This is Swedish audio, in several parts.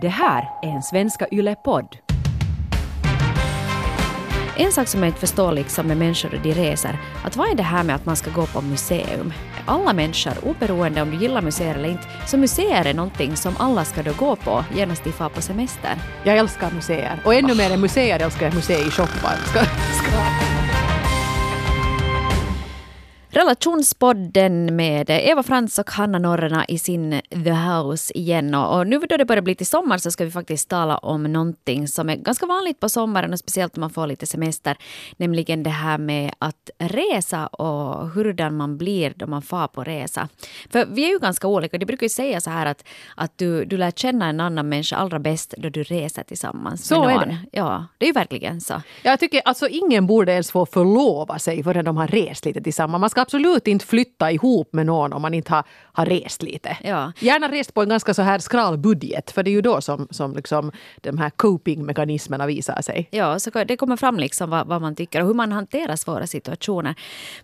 Det här är en Svenska Yle-podd. En sak som jag inte förstår liksom med människor och de reser, att vad är det här med att man ska gå på museum? Alla människor, oberoende om du gillar museer eller inte, så museer är någonting som alla ska då gå på genast de far på semester. Jag älskar museer. Och ännu mer än museer älskar jag museishoppar. Ska, ska. Relationspodden med Eva Frans och Hanna Norrena i sin The House igen. Och nu då det börjar bli till sommar så ska vi faktiskt tala om någonting som är ganska vanligt på sommaren och speciellt om man får lite semester. Nämligen det här med att resa och hurdan man blir då man far på resa. För vi är ju ganska olika. De brukar ju säga så här att, att du, du lär känna en annan människa allra bäst då du reser tillsammans så med någon. är det. Ja, det är ju verkligen så. Jag tycker alltså ingen borde ens få förlova sig förrän de har rest lite tillsammans. Man ska absolut inte flytta ihop med någon om man inte har, har rest lite. Ja. Gärna rest på en ganska så här skral budget för det är ju då som, som liksom de här coping-mekanismerna visar sig. Ja, så det kommer fram liksom vad, vad man tycker och hur man hanterar svåra situationer.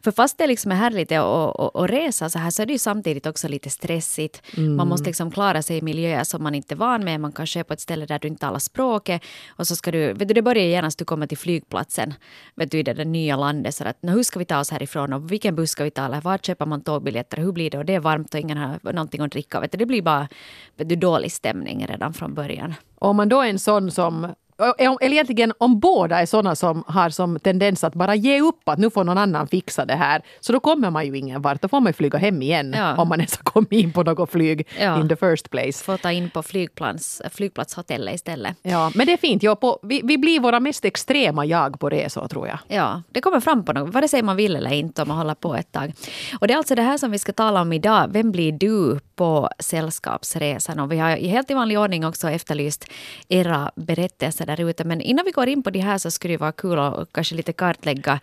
För fast det liksom är härligt att, att, att resa så här så är det ju samtidigt också lite stressigt. Man måste liksom klara sig i miljöer som man inte är van med. Man kanske är på ett ställe där du inte talar språket. Och så ska du, vet du, det börjar genast du kommer till flygplatsen vet du, i det där nya landet. Så att, "Nå, hur ska vi ta oss härifrån och vilken buss ska vi tala, var köper man tågbiljetter? Hur blir det? Och det är varmt och ingen har någonting att dricka. Vet du, det blir bara vet du, dålig stämning redan från början. Och om man då är en sån som eller egentligen om båda är såna som har som tendens att bara ge upp att nu får någon annan fixa det här. Så då kommer man ju ingen vart. Då får man ju flyga hem igen Ja. om man ens har kommit in på något flyg Ja. in the first place. Få ta in på flygplats, flygplatshotellet istället. Ja, men det är fint. Ja, på, vi, vi blir våra mest extrema jag på resor tror jag. Ja, det kommer fram på något, vare sig man vill eller inte om man håller på ett tag. Och det är alltså det här som vi ska tala om idag. Vem blir du på sällskapsresan? Och vi har i helt i vanlig ordning också efterlyst era berättelser där ute. Men innan vi går in på det här så skulle det vara kul att kanske lite kartlägga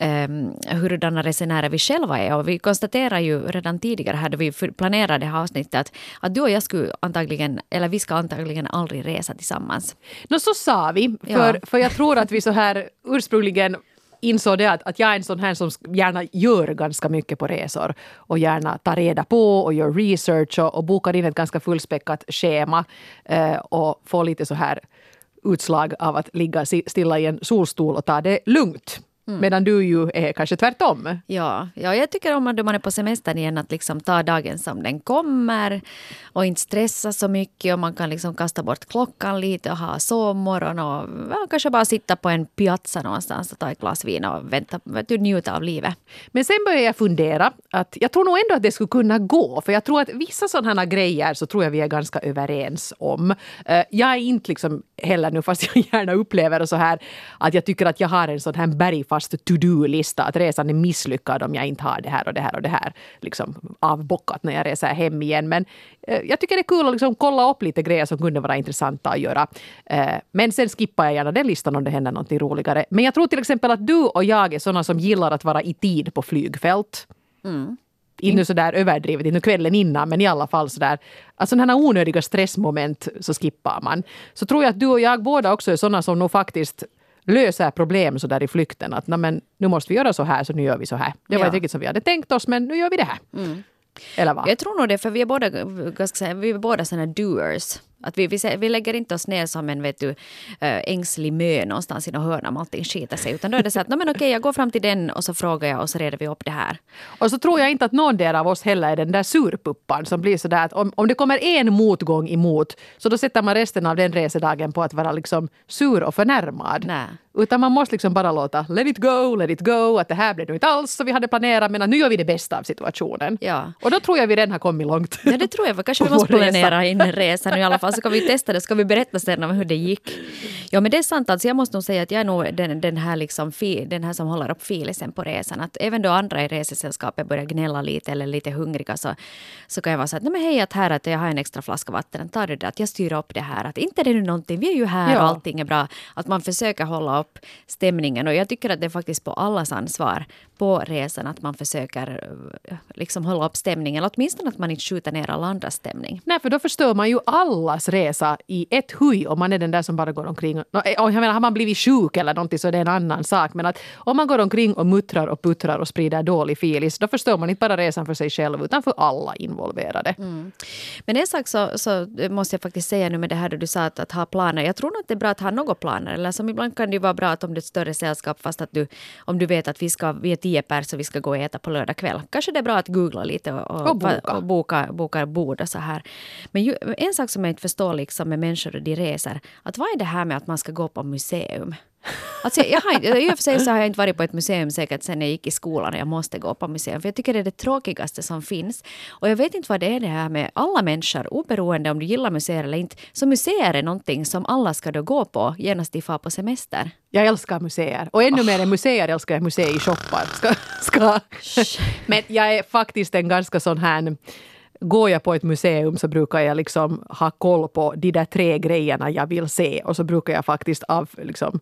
um, hurdana resenärer vi själva är. Och vi konstaterar ju redan tidigare här då vi planerade det här avsnittet att, att du och jag skulle antagligen, eller vi ska antagligen aldrig resa tillsammans. Nå, så sa vi. För, Ja. för jag tror att vi så här ursprungligen insåg det att, att jag är en sån här som gärna gör ganska mycket på resor och gärna tar reda på och gör research och, och bokar in ett ganska fullspäckat schema eh, och får lite så här utslag av att ligga stilla i en solstol och ta det lugnt. Medan du ju är kanske tvärtom. Ja, ja, jag tycker om att då man är på semestern igen att liksom ta dagen som den kommer och inte stressa så mycket och man kan liksom kasta bort klockan lite och ha sovmorgon och ja, kanske bara sitta på en piazza någonstans och ta ett glas vin och vänta, du, njuta av livet. Men sen började jag fundera att jag tror nog ändå att det skulle kunna gå. För jag tror att vissa sådana här grejer så tror jag vi är ganska överens om. Eh, Jag är inte liksom heller nu, fast jag gärna upplever det så här, att jag tycker att jag har en sån här bergfast to-do-lista. Att resan är misslyckad om jag inte har det här och det här och det här liksom avbockat när jag reser hem igen. Men eh, jag tycker det är kul att liksom kolla upp lite grejer som kunde vara intressanta att göra. Eh, Men sen skippar jag gärna den listan om det händer något roligare. Men jag tror till exempel att du och jag är såna som gillar att vara i tid på flygfält. Inte nu sådär överdrivet, inte kvällen innan, men i alla fall sådär. Alltså sådana onödiga stressmoment så skippar man. Så tror jag att du och jag båda också är sådana som nog faktiskt löser problem så där i flykten. Att "Nå, men, nu måste vi göra så här, så nu gör vi så här. Det var Ja. inte riktigt som vi hade tänkt oss, men nu gör vi det här. Eller vad? Jag tror nog det, för vi är båda, ganska, vi är båda såna doers. Att vi, vi, vi lägger inte oss ner som en vet du, äh, ängslig mö någonstans i någon hörna om allting skiter sig. Utan då är det så att, "Nå, men okej, jag går fram till den och så frågar jag och så reder vi upp det här. Och så tror jag inte att någon del av oss heller är den där surpuppan som blir sådär att om, om det kommer en motgång emot så då sätter man resten av den resedagen på att vara liksom sur och förnärmad. Nej. Utan man måste liksom bara låta let it go, let it go, att det här blev nu inte alls som vi hade planerat men nu gör vi det bästa av situationen. Ja. Och då tror jag vi redan har kommit långt. Ja, det tror jag. för Kanske vi måste resa. planera in resan i alla fall. Så ska vi testa det. Ska vi berätta sen om hur det gick. Ja, men det är sant. Alltså, jag måste nog säga att jag är nog den, den, här, liksom, fi, den här som håller upp filisen på resan. Att även då andra i resesällskapet börjar gnälla lite eller lite hungriga så, så kan jag vara så att, nej men hej att här att jag har en extra flaska vatten. Ta det där, att jag styr upp det här. Att inte är det nu någonting, vi är ju här Ja. och allting är bra. Att man försöker hålla upp stämningen. Och jag tycker att det är faktiskt på allas ansvar på resan att man försöker eh, liksom hålla upp stämningen. Eller åtminstone att man inte skjuter ner alla andras stämning. Nej, för då förstör man ju allas resa i ett huj om man är den där som bara går omkring. Och, jag menar, har man blivit sjuk eller någonting så är det en annan sak. Men att om man går omkring och muttrar och puttrar och sprider dålig filis då förstör man inte bara resan för sig själv utan för alla involverade. Mm. Men en sak så, så, måste jag faktiskt säga nu med det här du sa att, att ha planer. Jag tror nog att det är bra att ha några planer. Eller som ibland kan det vara bra att om det är ett större sällskap fast att du, om du vet att vi, ska, vi är tio pers och vi ska gå och äta på lördag kväll. Kanske det är bra att googla lite och, och, och boka. och boka, boka bord och så här. Men ju, en sak som jag inte förstår liksom med människor och de reser. Att vad är det här med att man ska gå på museum? Alltså jag har, I och för sig så har jag inte varit på ett museum säkert sen jag gick i skolan jag måste gå på museum. För jag tycker det är det tråkigaste som finns. Och jag vet inte vad det är det här med alla människor, oberoende om du gillar museer eller inte. Så museer är någonting som alla ska då gå på genast de far på semester. Jag älskar museer. Och ännu oh. mer än museer älskar jag museishoppar. Ska, ska. Men jag är faktiskt en ganska sån här går jag på ett museum så brukar jag liksom ha koll på de där tre grejerna jag vill se och så brukar jag faktiskt av, liksom,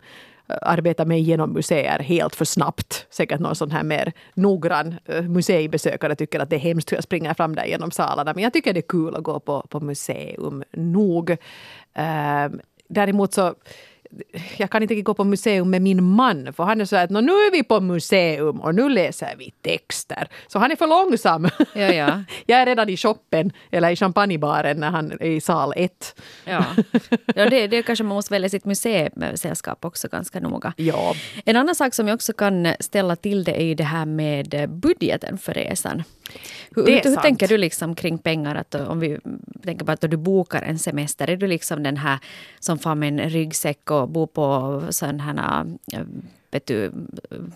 eh, arbeta mig igenom museer helt för snabbt. Säkert någon sån här mer noggrann eh, museibesökare tycker att det är hemskt hur jag springer fram där genom salarna. Men jag tycker det är kul att gå på, på museum nog. Uh, däremot så jag kan inte gå på museum med min man för han är så att nu är vi på museum och nu läser vi texter. Så han är för långsam. Ja, ja. jag är redan i shoppen eller i champagnebaren när han är i sal ett. Ja, ja det, det kanske man måste välja sitt museisällskap också ganska noga. Ja. En annan sak som jag också kan ställa till det är ju det här med budgeten för resan. Hur, hur, hur tänker du liksom kring pengar? Att om vi tänker på att du bokar en semester, är du liksom den här som får med en ryggsäck och bor på sådana här vet du,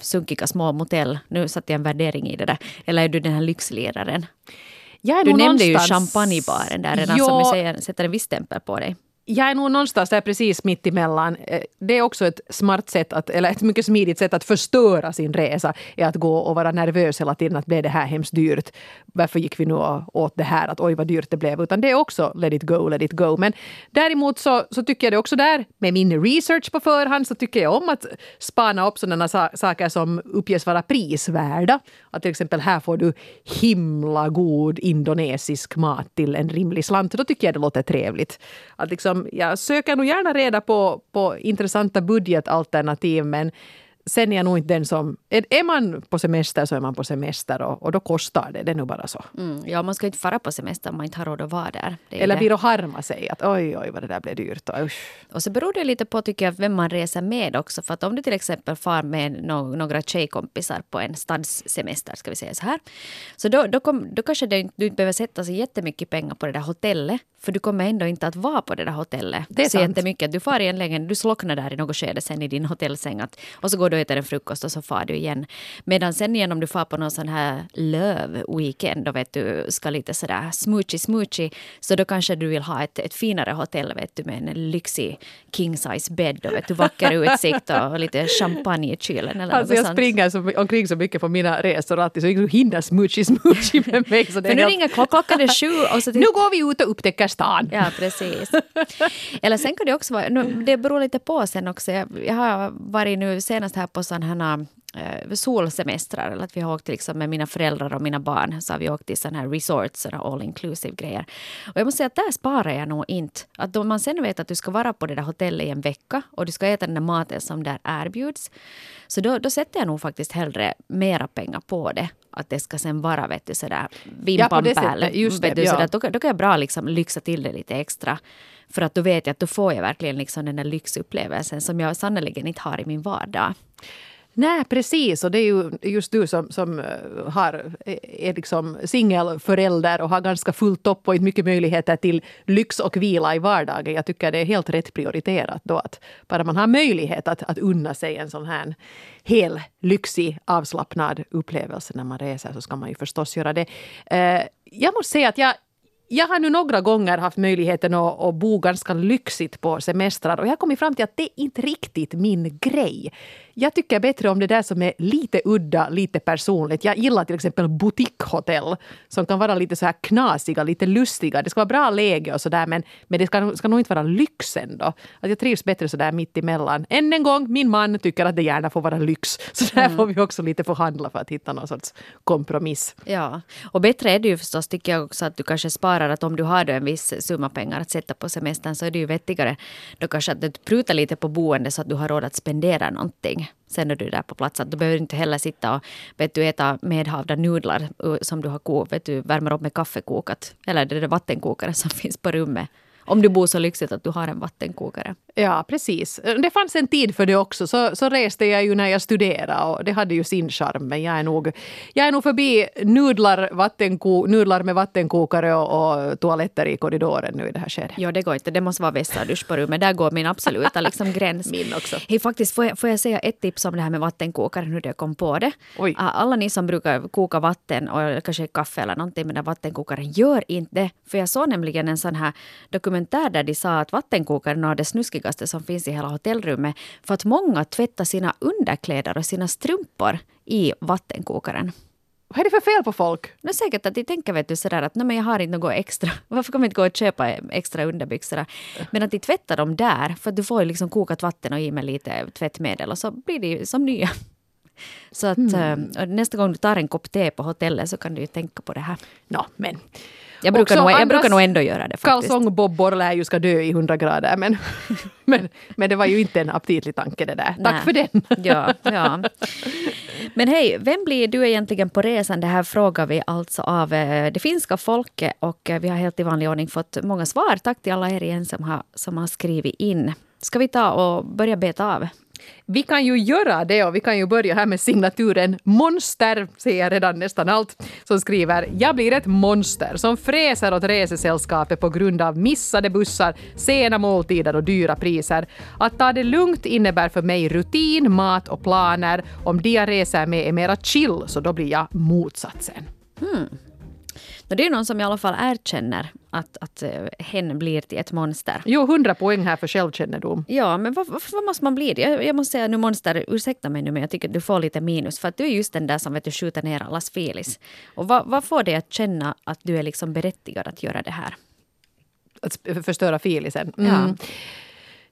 sunkiga små motell. Nu satte jag en värdering i det där. Eller är du den här lyxliraren? du nämnde ju champagnebaren där redan ja, som säger, sätter en viss stämpel på dig jag är nog någonstans där precis mitt emellan. Eh, det är också ett smart sätt, att, eller ett mycket smidigt sätt att förstöra sin resa. är att gå och vara nervös hela tiden att blev det här hemskt dyrt. Varför gick vi nu åt det här? Att oj vad dyrt det blev. Utan det är också let it go, let it go. Men däremot så, så tycker jag det också där, med min research på förhand, så tycker jag om att spana upp sådana saker som uppges vara prisvärda. Att till exempel här får du himla god indonesisk mat till en rimlig slant. Då tycker jag det låter trevligt. Att liksom liksom, jag söker nog gärna reda på, på intressanta budgetalternativ men sen är jag nog inte den som... Är, man på semester så är man på semester och, och då kostar det. Det är nog bara så. Mm, ja, man ska inte fara på semester om man inte har råd att vara där. Eller blir att harma sig att oj, oj vad det där blev dyrt. Och, och så beror det lite på tycker jag vem man reser med också. För att om du till exempel far med no några tjejkompisar på en stadssemester, ska vi säga så här. Så då, då, kom, då kanske det, du inte behöver sätta så jättemycket pengar på det där hotellet. För du kommer ändå inte att vara på det där hotellet det är så sant. jättemycket. Du far egentligen, du slocknar där i något skede sen i din hotellsäng. Att, och så går du och äter en frukost och så far du igen. Medan sen igen om du far på någon sån här löv-weekend och vet du ska lite sådär smoochy smoochy så då kanske du vill ha ett, ett finare hotell vet du med en lyxig king size bädd och vet du vacker utsikt och, lite champagne i kylen. Eller alltså jag sånt. springer så, omkring så mycket på mina resor alltid så jag hinner smoochy smoochy med mig. Så det För nu helt... ringer klockan är sju och så... Till... Nu går vi ut och upptäcker stan. Ja, precis. Eller sen kan det också vara, det beror lite på sen också. Jag, jag har varit nu senast här på sådana här eh, solsemestrar. Eller att vi har åkt liksom med mina föräldrar och mina barn. Så har vi åkt till sådana här resorts, sådana all inclusive grejer. Och jag måste säga att där sparar jag nog inte. Att då man sen vet att du ska vara på det där hotellet i en vecka och du ska äta den där maten som där erbjuds. Så då, då sätter jag nog faktiskt hellre mera pengar på det. Att det ska sen vara vet du, sådär vimpan ja, Just det, sådär, då, då kan jag bra liksom lyxa till det lite extra. För att då vet jag att då får jag verkligen liksom den där lyxupplevelsen som jag sannerligen inte har i min vardag. Nej, precis. Och det är ju just du som, som eh, har, eh, är liksom singelförälder och har ganska fullt upp och inte mycket möjligheter till lyx och vila i vardagen. Jag tycker det är helt rätt prioriterat då att bara man har möjlighet att, att unna sig en sån här hel lyxig avslappnad upplevelse när man reser så ska man ju förstås göra det. Eh, jag måste säga att jag, jag har nu några gånger haft möjligheten att, att bo ganska lyxigt på semestrar och jag har kommit fram till att det är inte riktigt min grej jag tycker bättre om det där som är lite udda, lite personligt. Jag gillar till exempel boutiquehotell som kan vara lite så här knasiga, lite lustiga. Det ska vara bra läge och sådär men, men det ska, ska nog inte vara lyx ändå. Att jag trivs bättre sådär mitt emellan. Än en gång, min man tycker att det gärna får vara lyx. Så där mm. får vi också lite förhandla för att hitta någon sorts kompromiss. Ja, och bättre är det ju förstås tycker jag också att du kanske sparar att om du har en viss summa pengar att sätta på semestern så är det ju vettigare då kanske att du prutar lite på boende så att du har råd att spendera någonting. Sen när du där på plats. Att du behöver inte heller sitta och vet du, äta medhavda nudlar som du har ko, vet du, värmer upp med kaffekokat. Eller det är det vattenkokare som finns på rummet. Om du bor så lyxigt att du har en vattenkokare. Ja, precis. Det fanns en tid för det också. Så, så reste jag ju när jag studerade och det hade ju sin charm. Men jag är nog, jag är nog förbi nudlar, vattenko, nudlar med vattenkokare och, och toaletter i korridoren nu i det här skedet. Ja, det går inte. Det måste vara vässadusch på rummet. Där går min absoluta liksom, gräns. min också. Hej, faktiskt, får jag, får jag säga ett tips om det här med vattenkokaren, hur jag kom på det? Oj. Alla ni som brukar koka vatten och kanske kaffe eller någonting med den vattenkokaren, gör inte det. För jag såg nämligen en sån här dokumentär där de sa att vattenkokaren är det snuskigaste som finns i hela hotellrummet. För att många tvättar sina underkläder och sina strumpor i vattenkokaren. Vad är det för fel på folk? Är säkert att de tänker vet du, sådär att men jag har inte något extra. Varför kan man inte gå och köpa extra underbyxor? Men att de tvättar dem där, för att du får ju liksom kokat vatten och i med lite tvättmedel och så blir de som nya. Så att mm. nästa gång du tar en kopp te på hotellet så kan du ju tänka på det här. No, men jag brukar, nog, jag brukar nog ändå göra det faktiskt. Kalsongbobbor lär ju ska dö i 100 grader men, men, men det var ju inte en aptitlig tanke det där. Tack Nej. för den. ja, ja. Men hej, vem blir du egentligen på resan? Det här frågar vi alltså av eh, det finska folket och eh, vi har helt i vanlig ordning fått många svar. Tack till alla er igen som har, som har skrivit in. Ska vi ta och börja beta av? Vi kan ju göra det och vi kan ju börja här med signaturen Monster, ser jag redan nästan allt, som skriver “Jag blir ett monster som fräser åt resesällskapet på grund av missade bussar, sena måltider och dyra priser. Att ta det lugnt innebär för mig rutin, mat och planer. Om de jag reser med är mera chill, så då blir jag motsatsen.” hmm. Det är någon som i alla fall erkänner att, att uh, hen blir till ett monster. Jo, hundra poäng här för självkännedom. Ja, men vad, vad måste man bli? Jag, jag måste säga nu monster, ursäkta mig nu men jag tycker att du får lite minus för att du är just den där som vet du, skjuter ner allas filis. Och vad, vad får dig att känna att du är liksom berättigad att göra det här? Att förstöra filisen? Mm. Ja.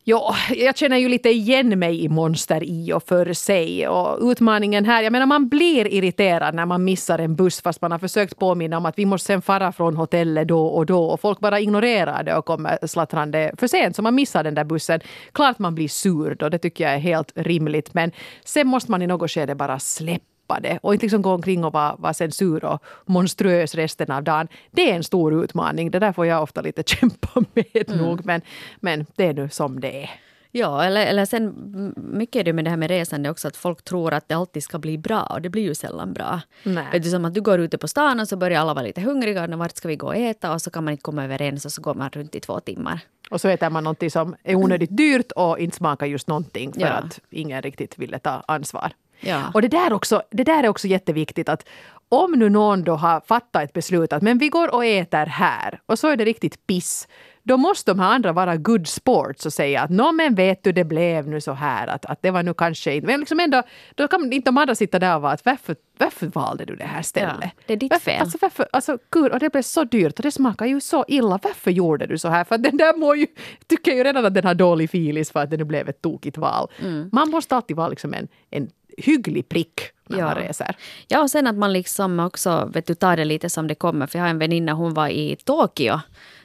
Ja, jag känner ju lite igen mig i monster i och för sig. Och utmaningen här, jag menar man blir irriterad när man missar en buss fast man har försökt påminna om att vi måste sen fara från hotellet då och då. Och folk bara ignorerar det och kommer slattrande för sent så man missar den där bussen. Klart man blir sur då, det tycker jag är helt rimligt. Men sen måste man i något skede bara släppa det och inte liksom gå omkring och vara, vara censur och monstruös resten av dagen. Det är en stor utmaning. Det där får jag ofta lite kämpa med mm. nog. Men, men det är nu som det är. Ja, eller, eller sen mycket är det med det här med resande också att folk tror att det alltid ska bli bra och det blir ju sällan bra. Nej. Vet du, som att du går ute på stan och så börjar alla vara lite hungriga och vart ska vi gå och äta och så kan man inte komma överens och så går man runt i två timmar. Och så äter man någonting som är onödigt dyrt och inte smakar just någonting för ja. att ingen riktigt ville ta ansvar. Ja. Och det där, också, det där är också jätteviktigt att om nu någon då har fattat ett beslut att men vi går och äter här och så är det riktigt piss då måste de här andra vara good sports och säga att nå men vet du det blev nu så här att, att det var nu kanske inte... Men liksom ändå, då kan inte de andra sitta där och vara att varför, varför valde du det här stället? Ja, det är ditt varför, fel. Alltså, varför, alltså gud, och det blev så dyrt och det smakar ju så illa. Varför gjorde du så här? För den där mår ju, tycker ju redan att den har dålig filis för att det nu blev ett tokigt val. Mm. Man måste alltid vara liksom en, en hygglig prick när ja. man reser. Ja, och sen att man liksom också vet du, tar det lite som det kommer. För jag har en väninna, hon var i Tokyo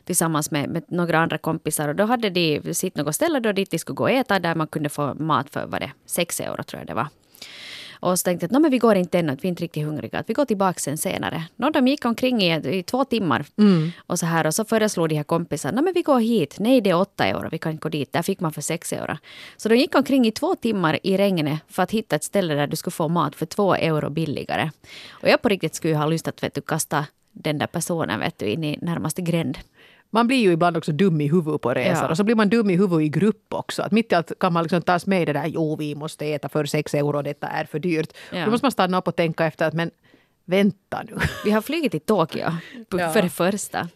tillsammans med, med några andra kompisar. Och då hade de sitt något ställe då dit de skulle gå och äta där man kunde få mat för vad det, sex euro tror jag det var. Och så tänkte jag att vi går inte än, att vi är inte riktigt hungriga, att vi går tillbaka sen senare. Nå, de gick omkring i, i två timmar mm. och så här och så föreslog de här kompisarna, men vi går hit, nej det är åtta euro, vi kan inte gå dit, där fick man för sex euro. Så de gick omkring i två timmar i regnet för att hitta ett ställe där du skulle få mat för två euro billigare. Och jag på riktigt skulle ha lust att vet du, kasta den där personen vet du, in i närmaste gränd man blir ju ibland också dum i huvudet på resor. Ja. Och så blir man dum i huvudet i grupp också. Att mitt i allt kan man liksom tas med i det där, jo vi måste äta för sex euro, detta är för dyrt. Ja. Då måste man stanna upp och tänka efter att men vänta nu. Vi har flugit till Tokyo för det första.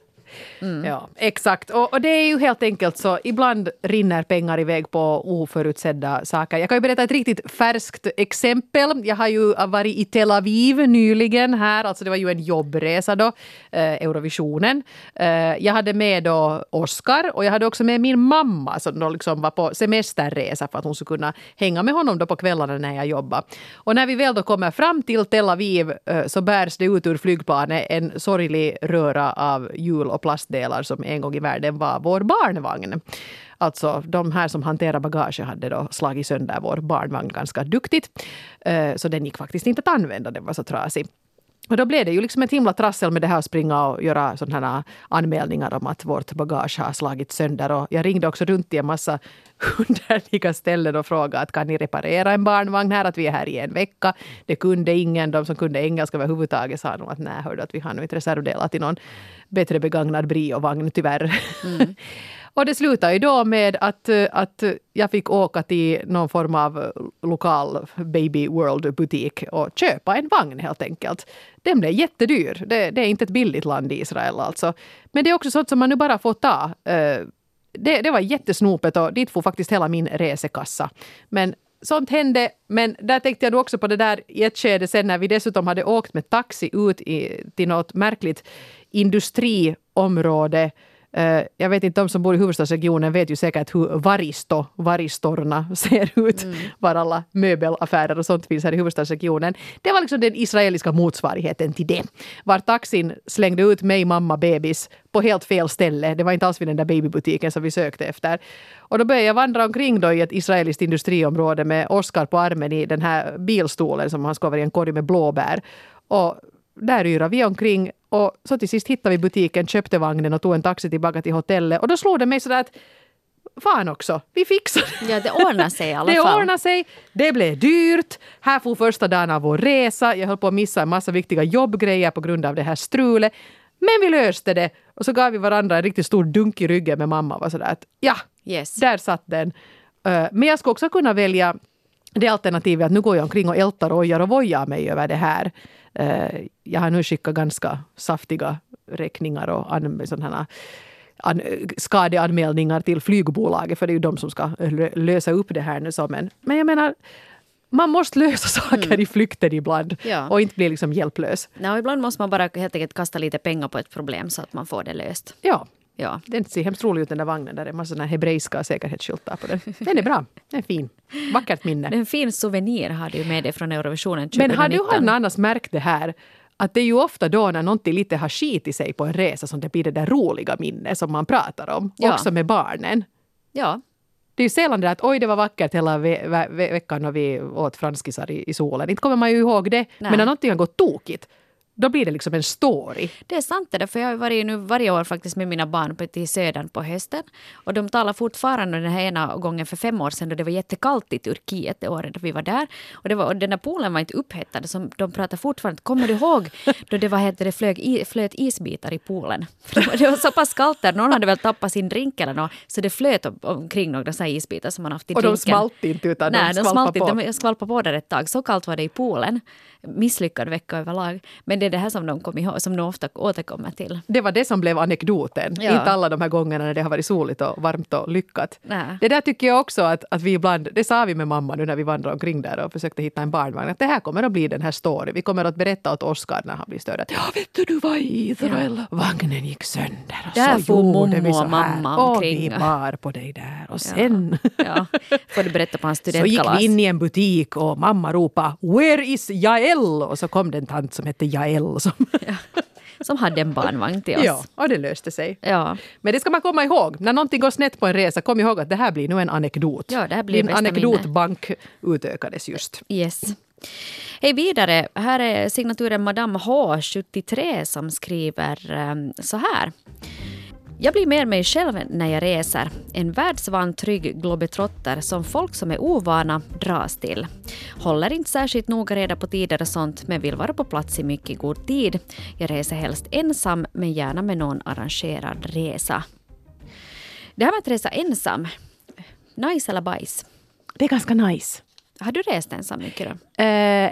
Mm. Ja, exakt. Och, och, det är ju helt enkelt så, ibland rinner pengar iväg på oförutsedda saker. Jag kan ju berätta ett riktigt färskt exempel. Jag har ju varit i Tel Aviv nyligen här, alltså det var ju en jobbresa då, eh, Eurovisionen. Eh, jag hade med då Oscar och jag hade också med min mamma som då liksom var på semesterresa för att hon skulle kunna hänga med honom då på kvällarna när jag jobbade. Och när vi väl då kommer fram till Tel Aviv eh, så bärs det ut ur flygplanet en sorglig röra av jul. och plastdelar som en gång i världen var vår barnvagn. Alltså de här som hanterar bagage hade då slagit sönder vår barnvagn ganska duktigt. Eh, så den gick faktiskt inte att använda, den var så trasig. Och då blev det ju liksom ett himla trassel med det här att springa och göra sådana här anmälningar om att vårt bagage har slagits sönder. Och jag ringde också runt till en massa underliga ställen och frågade att kan ni reparera en barnvagn här? Att vi är här i en vecka. Det kunde ingen. De som kunde engelska överhuvudtaget sa nog att nej, hörde att vi har nog inte reservdelar till någon bättre begagnad Brio-vagn tyvärr. Mm. Och det slutade ju då med att, att jag fick åka till någon form av lokal Baby World-butik och köpa en vagn helt enkelt. Den blev jättedyr. Det, det är inte ett billigt land i Israel alltså. Men det är också sånt som man nu bara får ta. Eh, det, det var jättesnopet och dit får faktiskt hela min resekassa. Men sånt hände, men där tänkte jag också på det där i ett skede sen när vi dessutom hade åkt med taxi ut i, till något märkligt industriområde Eh, jag vet inte, de som bor i huvudstadsregionen vet ju säkert hur Varisto, Varistorna ser ut. Mm. Var alla möbelaffärer och sånt finns här i huvudstadsregionen. Det var liksom den israeliska motsvarigheten till det. Var taxin slängde ut mig, mamma, bebis på helt fel ställe. Det var inte alls vid den där babybutiken som vi sökte efter. Och då började jag vandra omkring då i ett israeliskt industriområde med Oskar på armen i den här bilstolen som han ska över i en korg med blåbär. Och där yrade vi omkring och så till sist hittade vi butiken, köpte vagnen och tog en taxi tillbaka till hotellet. Och då slog det mig sådär att fan också, vi fixar det. Ja, det ordnar sig i alla fall. Det ordnar sig. Det blev dyrt. Här får första dagen av vår resa. Jag höll på att missa en massa viktiga jobbgrejer på grund av det här strulet. Men vi löste det. Och så gav vi varandra en riktigt stor dunk i ryggen med mamma. Var sådär att ja, yes. där satt den. Eh, men jag skulle också kunna välja det alternativet att nu går jag omkring och ältar ojar och vojar mig över det här. Eh, jag har nu skickat ganska saftiga räkningar och an, sådana an, skadeanmälningar till flygbolaget för det är ju de som ska lösa upp det här nu. Så. Men, men jag menar, man måste lösa saker mm. i flykten ibland ja. och inte bli liksom hjälplös. Ja, ibland måste man bara helt enkelt kasta lite pengar på ett problem så att man får det löst. Ja, Ja. Den ser hemskt rolig ut den där vagnen. Där är en massa hebreiska säkerhetsskyltar på den. Den är bra. Den är fin. Vackert minne. Det är en fin souvenir har du med dig från Eurovisionen 2019. Men har du annars märkt det här? Att det är ju ofta då när någonting lite har skit i sig på en resa som det blir det där roliga minnet som man pratar om. Ja. Också med barnen. Ja. Det är ju sällan det att oj det var vackert hela ve ve veckan och vi åt franskisar i, i solen. Inte kommer man ju ihåg det. Nej. Men när någonting har gått tokigt då blir det liksom en story. Det är sant det, för jag har varit nu varje år faktiskt med mina barn på, till södern på hösten. Och de talar fortfarande den här ena gången för fem år sedan då det var jättekallt i Turkiet det året då vi var där. Och, det var, och den där poolen var inte upphettad, så de pratar fortfarande. Kommer du ihåg då det, var, heter det flög i, flöt isbitar i poolen? det var så pass kallt där, någon hade väl tappat sin drink eller något, så det flöt omkring några så isbitar som man haft i drinken. Och de smalt inte utan Nej, de skvalpade på? De skvalpade på där ett tag. Så kallt var det i poolen misslyckad vecka överlag. Men det det här som de kom ihåg, som de ofta återkommer till. Det var det som blev anekdoten. Ja. Inte alla de här gångerna när det har varit soligt och varmt och lyckat. Nä. Det där tycker jag också att, att vi ibland, det sa vi med mamma nu när vi vandrade omkring där och försökte hitta en barnvagn, att det här kommer att bli den här story. Vi kommer att berätta åt Oskar när han blir störd att ja, vet du, du var i Israel. Ja. Vagnen gick sönder och där så gjorde vi så här. Och vi bar på dig där och sen... Ja. ja. Får du berätta på hans studentkalas. Så gick vi in i en butik och mamma ropade “Where is Jael?” Jael och så kom det en tant som hette Jael. Som, ja, som hade en barnvagn till oss. Ja, och det löste sig. Ja. Men det ska man komma ihåg. När någonting går snett på en resa, kom ihåg att det här blir nu en anekdot. Ja, det här blir Din anekdotbank utökades just. Yes. Hej vidare, här är signaturen Madame H73 som skriver um, så här. Jag blir mer mig själv när jag reser. En världsvan trygg globetrotter som folk som är ovana dras till. Håller inte särskilt noga reda på tider och sånt men vill vara på plats i mycket god tid. Jag reser helst ensam men gärna med någon arrangerad resa. Det här med att resa ensam, nice eller bajs? Det är ganska nice. Har du rest ensam mycket då? Uh,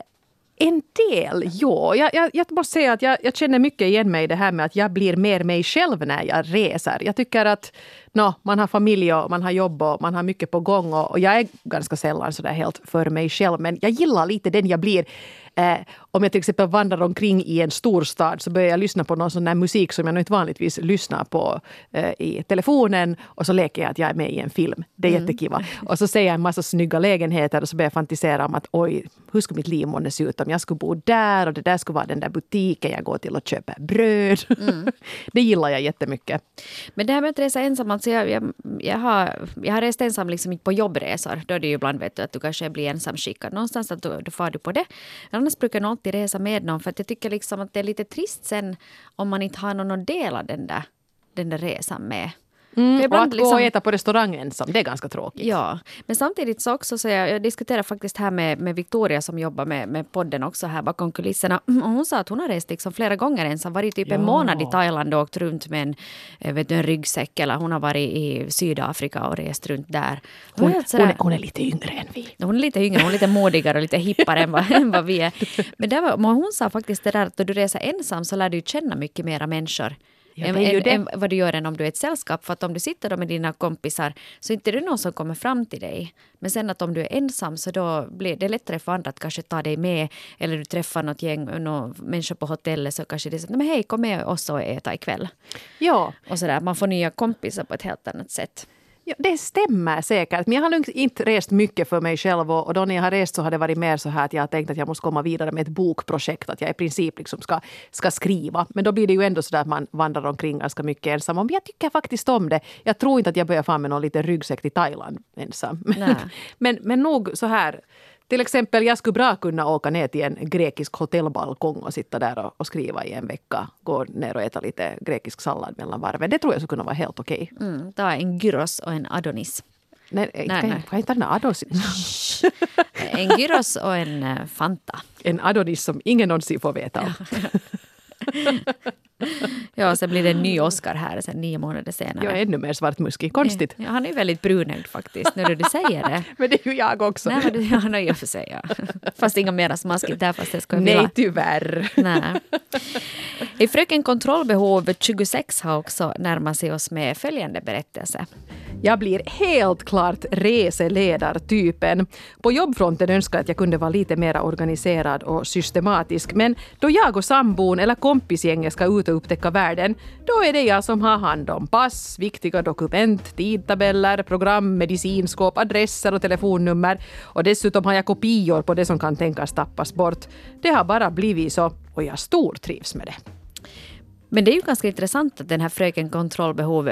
en del, ja. Jag, jag, jag måste säga att jag, jag, känner mycket igen mig i det här med att jag blir mer mig själv när jag reser. Jag tycker att no, man har familj och man har jobb och man har mycket på gång och, och jag är ganska sällan sådär helt för mig själv. Men jag gillar lite den jag blir. Eh, om jag till exempel vandrar omkring i en storstad så börjar jag lyssna på någon sån där musik som jag inte vanligtvis lyssnar på eh, i telefonen och så leker jag att jag är med i en film. Det är mm. jättekiva. Och så ser jag en massa snygga lägenheter och så börjar jag fantisera om att oj, hur skulle mitt liv månne se ut om jag skulle bo där och det där skulle vara den där butiken jag går till och köper bröd. Mm. det gillar jag jättemycket. Men det här med att resa ensam, alltså jag, jag, jag, har, jag har rest ensam liksom på jobbresor. Då är det ju ibland vet du, att du kanske blir ensamskickad någonstans, att då, då far du på det. Annars brukar jag alltid resa med någon för att jag tycker liksom att det är lite trist sen om man inte har någon att dela den där, den där resan med. Mm, och att liksom, gå och äta på restaurang ensam, det är ganska tråkigt. Ja, men samtidigt så också så jag, jag diskuterar faktiskt här med, med Victoria som jobbar med, med podden också här bakom kulisserna. Mm, och hon sa att hon har rest liksom flera gånger ensam, varit typ ja. en månad i Thailand och åkt runt med en, eh, vet du, en ryggsäck eller hon har varit i Sydafrika och rest runt där. Hon, hon, hon, är, hon är lite yngre än vi. Hon är lite yngre, hon är lite modigare och lite hippare än, vad, än vad vi är. Men där var, hon sa faktiskt det där att då du reser ensam så lär du känna mycket mera människor än, än, än, vad du gör än om du är ett sällskap. För att om du sitter med dina kompisar så inte är det någon som kommer fram till dig. Men sen att om du är ensam så då blir det lättare för andra att kanske ta dig med. Eller du träffar något gäng, några människor på hotellet så kanske det är så men hej kom med oss och äta ikväll. Ja. Och sådär, man får nya kompisar på ett helt annat sätt. Ja, det stämmer säkert. Men jag har inte rest mycket för mig själv. Och, då när jag har rest så har det varit mer så här att jag har tänkt att jag måste komma vidare med ett bokprojekt. Att jag i princip liksom ska, ska skriva. Men då blir det ju ändå så där att man vandrar omkring ganska mycket ensam. Men jag tycker faktiskt om det. Jag tror inte att jag börjar fram med någon liten ryggsäck till Thailand ensam. Men, men, men nog så här till exempel, jag skulle bra kunna åka ner till en grekisk hotellbalkong och sitta där och, och skriva i en vecka. Gå ner och äta lite grekisk sallad mellan varven. Det tror jag skulle kunna vara helt okej. Okay. Mm, ta en gyros och en adonis. Nej, nej, nej. Kan jag inte adonis? en gyros och en uh, Fanta. En adonis som ingen någonsin får veta om. ja, sen blir det en ny Oscar här sen nio månader senare. Ja, ännu mer svartmuskig. Konstigt. Ja, han är väldigt brunögd faktiskt, när du säger det. Men det är ju jag också. Nej, men, ja, nej, i och för sig, ja. Fast inga mera smaskigt där, fast det ska jag Nej, tyvärr. Nej. I Fröken Kontrollbehov 26 har också närmat sig oss med följande berättelse. Jag blir helt klart reseledartypen. På jobbfronten önskar jag att jag kunde vara lite mer organiserad och systematisk. Men då jag och sambon eller kompisgänget ska ut och upptäcka världen, då är det jag som har hand om pass, viktiga dokument, tidtabeller, program, medicinskåp, adresser och telefonnummer. Och dessutom har jag kopior på det som kan tänkas tappas bort. Det har bara blivit så och jag stortrivs med det. Men det är ju ganska intressant att den här fröken kontrollbehov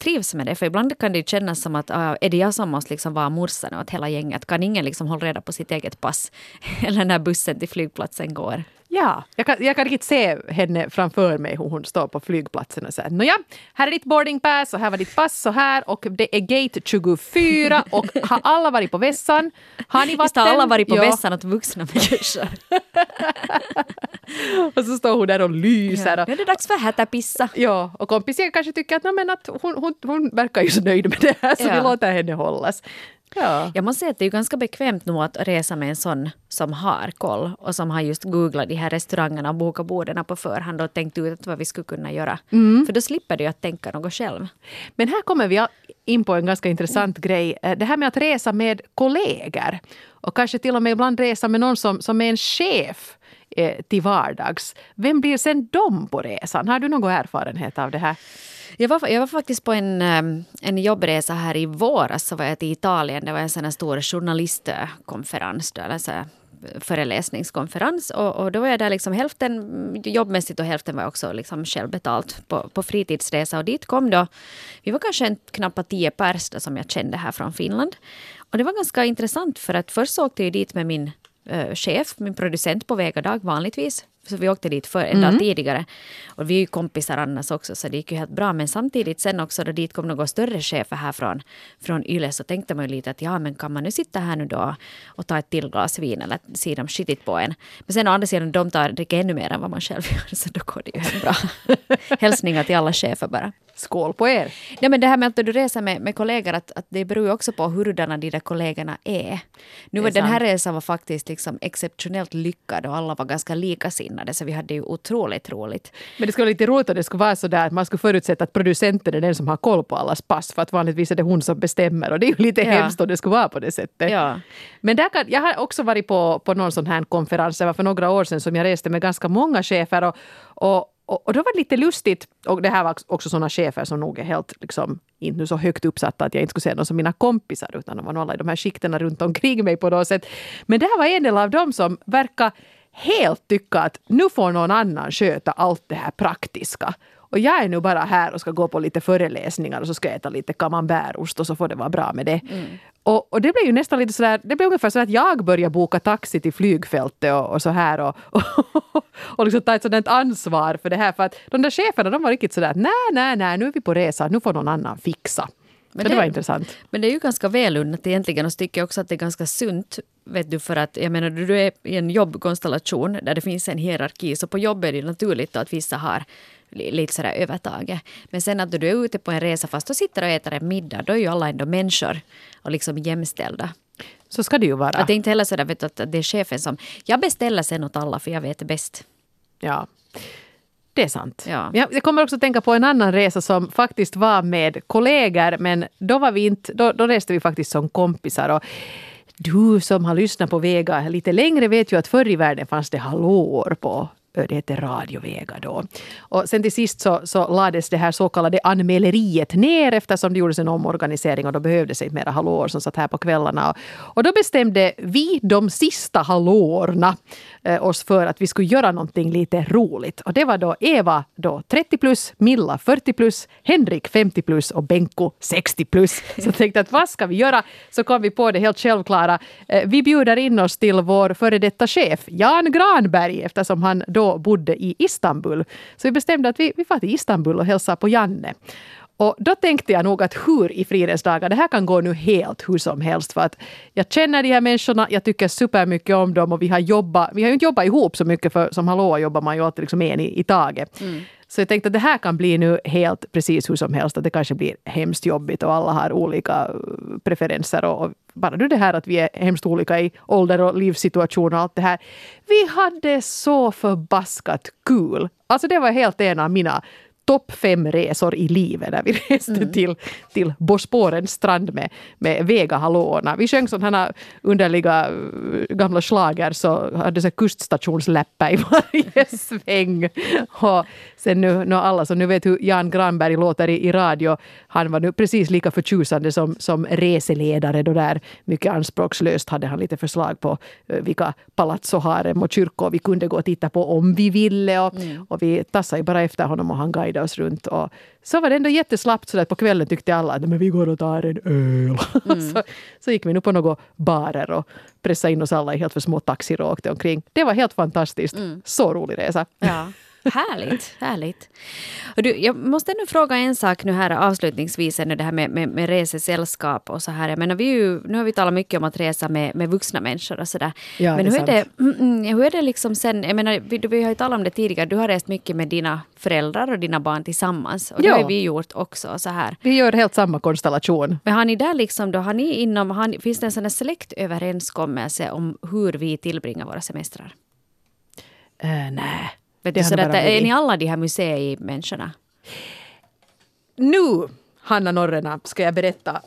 trivs med det. För ibland kan det ju kännas som att äh, är det jag som måste liksom vara morsan åt hela gänget? Kan ingen liksom hålla reda på sitt eget pass? Eller när bussen till flygplatsen går? Ja, jag kan, jag kan riktigt se henne framför mig hur hon står på flygplatsen och säger nåja, här är ditt boarding pass och här var ditt pass och här och det är gate 24 och har alla varit på vässan? Har ni vatten? Visst har alla varit på ja. vässan åt vuxna människor? och så står hon där och lyser. Ja, nu är det dags för hätapissa. Ja, och kompisen kanske tycker att, men att hon, hon, hon verkar ju så nöjd med det här så ja. vi låter henne hållas. Ja. Jag måste säga att det är ganska bekvämt nog att resa med en sån som har koll och som har just googlat de här restaurangerna och bokat borden på förhand och tänkt ut vad vi skulle kunna göra. Mm. För då slipper du att tänka något själv. Men här kommer vi in på en ganska intressant mm. grej. Eh, det här med att resa med kollegor och kanske till och med ibland resa med någon som, som är en chef eh, till vardags. Vem blir sen de på resan? Har du någon erfarenhet av det här? Jag var, jag var faktiskt på en, eh, en jobbresa här i våras. Så var jag till Italien. Det var en sån här stor journalistkonferens. Då, eller så eh, föreläsningskonferens. Och, och, då var jag där liksom hälften jobbmässigt och hälften var också liksom självbetalt på, på fritidsresa. Och dit kom då, vi var kanske en, knappt tio pers som jag kände här från Finland. Och det var ganska intressant för att först åkte jag dit med min eh, chef, min producent på väg och dag vanligtvis så vi åkte dit för en dag tidigare. Och vi är ju kompisar annars också så det gick ju helt bra. Men samtidigt sen också då dit kom några större chefer här från, från Yle så tänkte man ju lite att ja men kan man nu sitta här nu då och ta ett till glas vin eller ser de skitigt på en. Men sen å andra sidan de tar dricker ännu mer än vad man själv gör så då går det ju helt bra. Hälsningar till alla chefer bara. Skål på er! Nej, men det här med att du reser med, med kollegor, att, att det beror ju också på hurdana de där kollegorna är. Nu var den här resan var faktiskt liksom exceptionellt lyckad och alla var ganska likasinnade så vi hade ju otroligt roligt. Men det skulle vara lite roligt om det skulle vara så där att man skulle förutsätta att producenten är den som har koll på allas pass för att vanligtvis är det hon som bestämmer och det är ju lite Ja. hemskt om det skulle vara på det sättet. Ja. Men där kan, jag har också varit på, på någon sån här konferens, det var för några år sedan som jag reste med ganska många chefer och, och och, då var det lite lustigt, och det här var också sådana chefer som nog är helt, liksom, inte nu så högt uppsatta att jag inte skulle säga dem som mina kompisar, utan de var några i de här skiktena runt omkring mig på något sätt. Men det här var en del av dem som verkar helt tycka att nu får någon annan sköta allt det här praktiska. Och jag är nu bara här och ska gå på lite föreläsningar och så ska jag äta lite camembertost och så får det vara bra med det. Och, och det blev ju nästan lite sådär, det blev ungefär så att jag började boka taxi till flygfältet och, och så här och, och, och liksom ta ett sådant ansvar för det här. För att de där cheferna de var riktigt sådär, nej, nej, nej, nu är vi på resa, nu får någon annan fixa. Men det, det- var intressant. Men det är ju ganska välunnat egentligen och så tycker jag också att det är ganska sunt. Vet du, för att jag menar, du är i en jobbkonstellation där det finns en hierarki så på jobb är det naturligt att vissa har li- lite sådär övertaget. Men sen att du är ute på en resa fast du sitter och äter en middag, då är ju alla ändå människor och liksom jämställda. Så ska det ju vara. Att det är inte heller sådär vet du, att det är chefen som, jag beställer sen åt alla för jag vet bäst. Ja. Det är sant. Ja. Jag, jag kommer också att tänka på en annan resa som faktiskt var med kollegor men då, var vi inte, då, då reste vi faktiskt som kompisar. Och du som har lyssnat på Vega lite längre vet ju att förr i världen fanns det hallåor på det hette Radio Vega då. Och sen till sist så, så lades det här så kallade anmäleriet ner eftersom det gjordes en omorganisering och då behövdes inte mera hallåor som satt här på kvällarna. Och, och då bestämde vi, de sista hallåorna, oss för att vi skulle göra någonting lite roligt. Och det var då Eva då 30 plus, Milla 40 plus, Henrik 50 plus och Benko 60 plus. Så jag tänkte att vad ska vi göra? Så kom vi på det helt självklara. Eh, Vi bjuder in oss till vår före detta chef Jan Granberg eftersom han då bodde i Istanbul. Så vi bestämde att vi, vi far till Istanbul och hälsar på Janne. Och då tänkte jag nog att hur i fridens dagar, det här kan gå nu helt hur som helst. För att jag känner de här människorna, jag tycker supermycket om dem och vi har jobbat, vi har ju inte jobbat ihop så mycket för som hallå jobbar man ju alltid liksom en i, i taget. Så jag tänkte att det här kan bli nu helt precis hur som helst. Att det kanske blir hemskt jobbigt och alla har olika uh, preferenser. Och, bara nu det här att vi är hemskt olika i ålder och livssituation och allt det här. Vi hade så förbaskat kul. Alltså det var helt en av mina topp fem resor i livet när vi reste till, till Bosporens strand med, med Vega-hallåorna. Vi sjöng sådana underliga uh, gamla slager så hade så kuststationsläppar i varje sväng. Och sen nu, nu alla som nu vet hur Jan Granberg låter i, i radio, han var nu precis lika förtjusande som, som reseledare då där mycket anspråkslöst hade han lite förslag på uh, vilka palazzo, harem och kyrkor vi kunde gå och titta på om vi ville. Och, och vi tassade bara efter honom och han guidade oss runt. Och så var det ändå jätteslappt så att på kvällen tyckte alla att "Men vi går och tar en öl. så, så gick vi nu på några barer och pressade in oss alla i helt för små taxir och åkte omkring. Det var helt fantastiskt. Så rolig resa. Ja. Härligt, härligt. Och du, jag måste nu fråga en sak nu här avslutningsvis, nu det här med, med, med resesällskap och så här. Jag menar, vi ju, nu har vi talat mycket om att resa med, med vuxna människor och sådär. Ja, Men det hur är, det, sant. mm, mm, hur är det liksom sen, jag menar, vi, vi har ju talat om det tidigare, du har rest mycket med dina föräldrar och dina barn tillsammans. Och det Ja. har ju vi gjort också så här. Vi gör helt samma konstellation. Men har ni där liksom då, har ni inom, har ni, finns det en sån här släktöverenskommelse om hur vi tillbringar våra semestrar? Uh, nej. Vet du, så bara är ni alla de här museimänniskorna? Nu, Hanna Norrena, ska jag berätta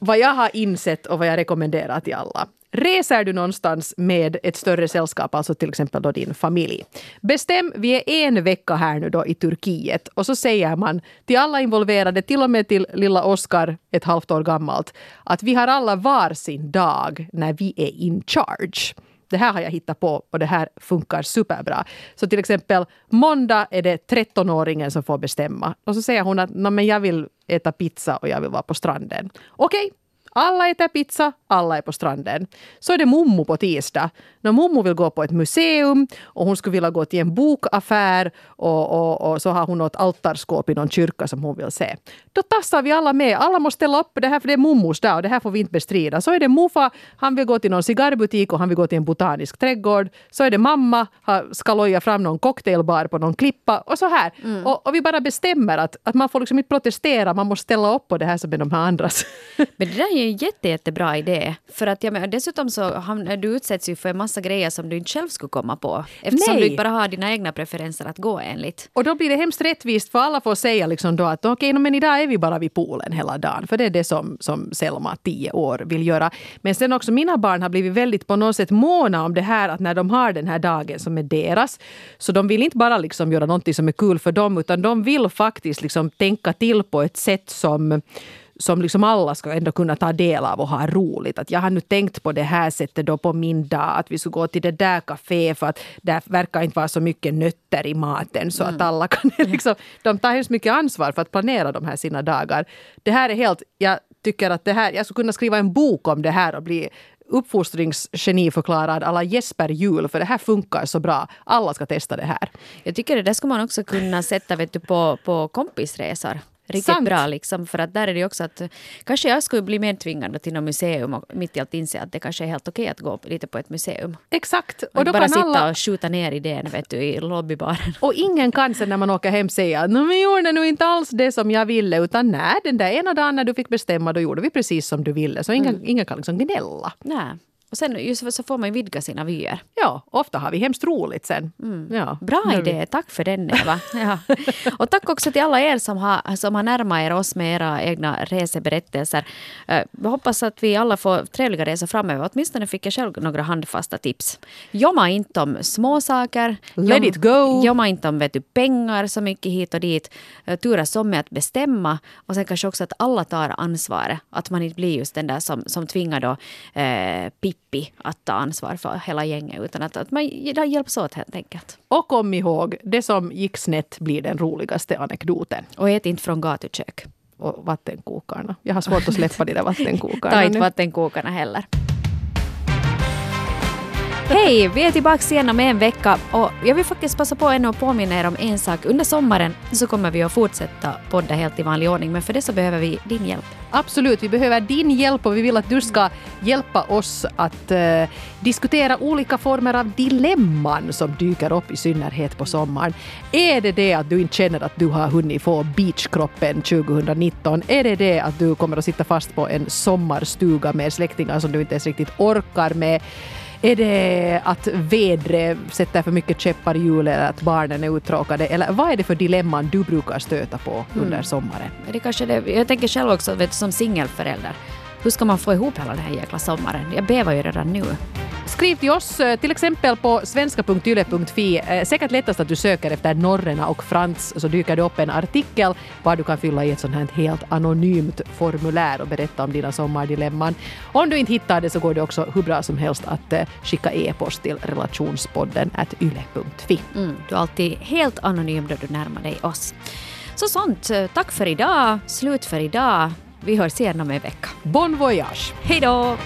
vad jag har insett och vad jag rekommenderar till alla. Reser du någonstans med ett större sällskap, alltså till exempel då din familj. Bestäm, vi är en vecka här nu då i Turkiet och så säger man till alla involverade, till och med till lilla Oskar, ett halvt år gammalt, att vi har alla varsin dag när vi är in charge. Det här har jag hittat på och det här funkar superbra. Så till exempel måndag är det 13-åringen som får bestämma. Och så säger hon att men jag vill äta pizza och jag vill vara på stranden. Okej, Alla äter pizza, alla är på stranden. Så är det Mommo på tisdag. När Mommo vill gå på ett museum och hon skulle vilja gå till en bokaffär och, och, och så har hon något altarskåp i någon kyrka som hon vill se. Då tassar vi alla med. Alla måste ställa upp det här för det är Mommos dag och det här får vi inte bestrida. Så är det Mofa, han vill gå till någon cigarrbutik och han vill gå till en botanisk trädgård. Så är det mamma, ska loja fram någon cocktailbar på någon klippa och så här. Mm. Och, och, vi bara bestämmer att, att man får liksom inte protestera, man måste ställa upp på det här som är de här andras. Men det där är ju en jätte, jättebra idé. För att jag menar, dessutom så du utsätts ju för en massa grejer som du inte själv skulle komma på. Eftersom Nej. du inte bara har dina egna preferenser att gå enligt. Och då blir det hemskt rättvist för alla får säga liksom då att okej, okay, men idag är vi bara vid poolen hela dagen. För det är det som, som Selma, tio år, vill göra. Men sen också mina barn har blivit väldigt på något sätt måna om det här att när de har den här dagen som är deras. Så de vill inte bara liksom göra någonting som är kul för dem utan de vill faktiskt liksom tänka till på ett sätt som som liksom alla ska ändå kunna ta del av och ha roligt. Att jag har nu tänkt på det här sättet då på min dag, att vi skulle gå till det där kaféet för att där verkar inte vara så mycket nötter i maten så mm. att alla kan liksom, de tar hemskt mycket ansvar för att planera de här sina dagar. Det här är helt, jag tycker att det här, jag skulle kunna skriva en bok om det här och bli uppfostringsgeniförklarad alla Jesper Jul för det här funkar så bra. Alla ska testa det här. Jag tycker det där ska man också kunna sätta vet du, på, på kompisresor riktigt Sant. bra. Liksom, för att där är det också att kanske jag skulle bli mer tvingad till något museum och mitt i allt inse att det kanske är helt okej att gå lite på ett museum. Exakt. Och, och då bara kan sitta alla... och skjuta ner idén vet du, i lobbybaren. Och ingen kan sen när man åker hem säga att vi gjorde nu inte alls det som jag ville utan nej, den där ena dagen när du fick bestämma då gjorde vi precis som du ville. Så ingen, mm. ingen kan liksom gnälla. Nej. Och sen just så får man ju vidga sina vyer. Ja, ofta har vi hemskt roligt sen. Mm. Ja, Bra idé, vi... tack för den Eva. ja. Och tack också till alla er som har, som har närmat er oss med era egna reseberättelser. Uh, jag hoppas att vi alla får trevliga resor framöver. Åtminstone fick jag själv några handfasta tips. Jomma inte om småsaker. Let it go! Jomma inte om vet du, pengar så mycket hit och dit. Uh, turas om med att bestämma. Och sen kanske också att alla tar ansvaret. Att man inte blir just den där som, som tvingar då uh, Pippi Pippi att ta ansvar för hela gänget utan att, att man hjälps åt helt enkelt. Och kom ihåg, det som gick snett blir den roligaste anekdoten. Och ät inte från gatukök. Och vattenkokarna. Jag har svårt att släppa de där vattenkokarna. Ta inte vattenkokarna heller. Hej! Vi är tillbaka igen om en vecka och jag vill faktiskt passa på ännu att påminna er om en sak. Under sommaren så kommer vi att fortsätta podda helt i vanlig ordning men för det så behöver vi din hjälp. Absolut, vi behöver din hjälp och vi vill att du ska hjälpa oss att uh, diskutera olika former av dilemman som dyker upp i synnerhet på sommaren. Är det det att du inte känner att du har hunnit få beachkroppen 2019? Är det det att du kommer att sitta fast på en sommarstuga med släktingar som du inte ens riktigt orkar med? Är det att vädret sätter för mycket käppar i hjulet eller att barnen är uttråkade? Eller vad är det för dilemman du brukar stöta på under mm. sommaren? Det kanske det, jag tänker själv också vet, som singelförälder. Hur ska man få ihop hela den här jäkla sommaren? Jag bävar ju redan nu. Skriv till oss eh, till exempel på svenska.yle.fi. Eh, säkert lättast att du söker efter Norrena och Frans så dyker det upp en artikel var du kan fylla i ett sånt här helt anonymt formulär och berätta om dina sommardilemman. Om du inte hittar det så går det också hur bra som helst att eh, skicka e-post till relationspodden yle.fi. Mm, du är alltid helt anonym då du närmar dig oss. Så sånt. Tack för idag. Slut för idag. Vi hörs igen om en vecka. Bon voyage! Hej då!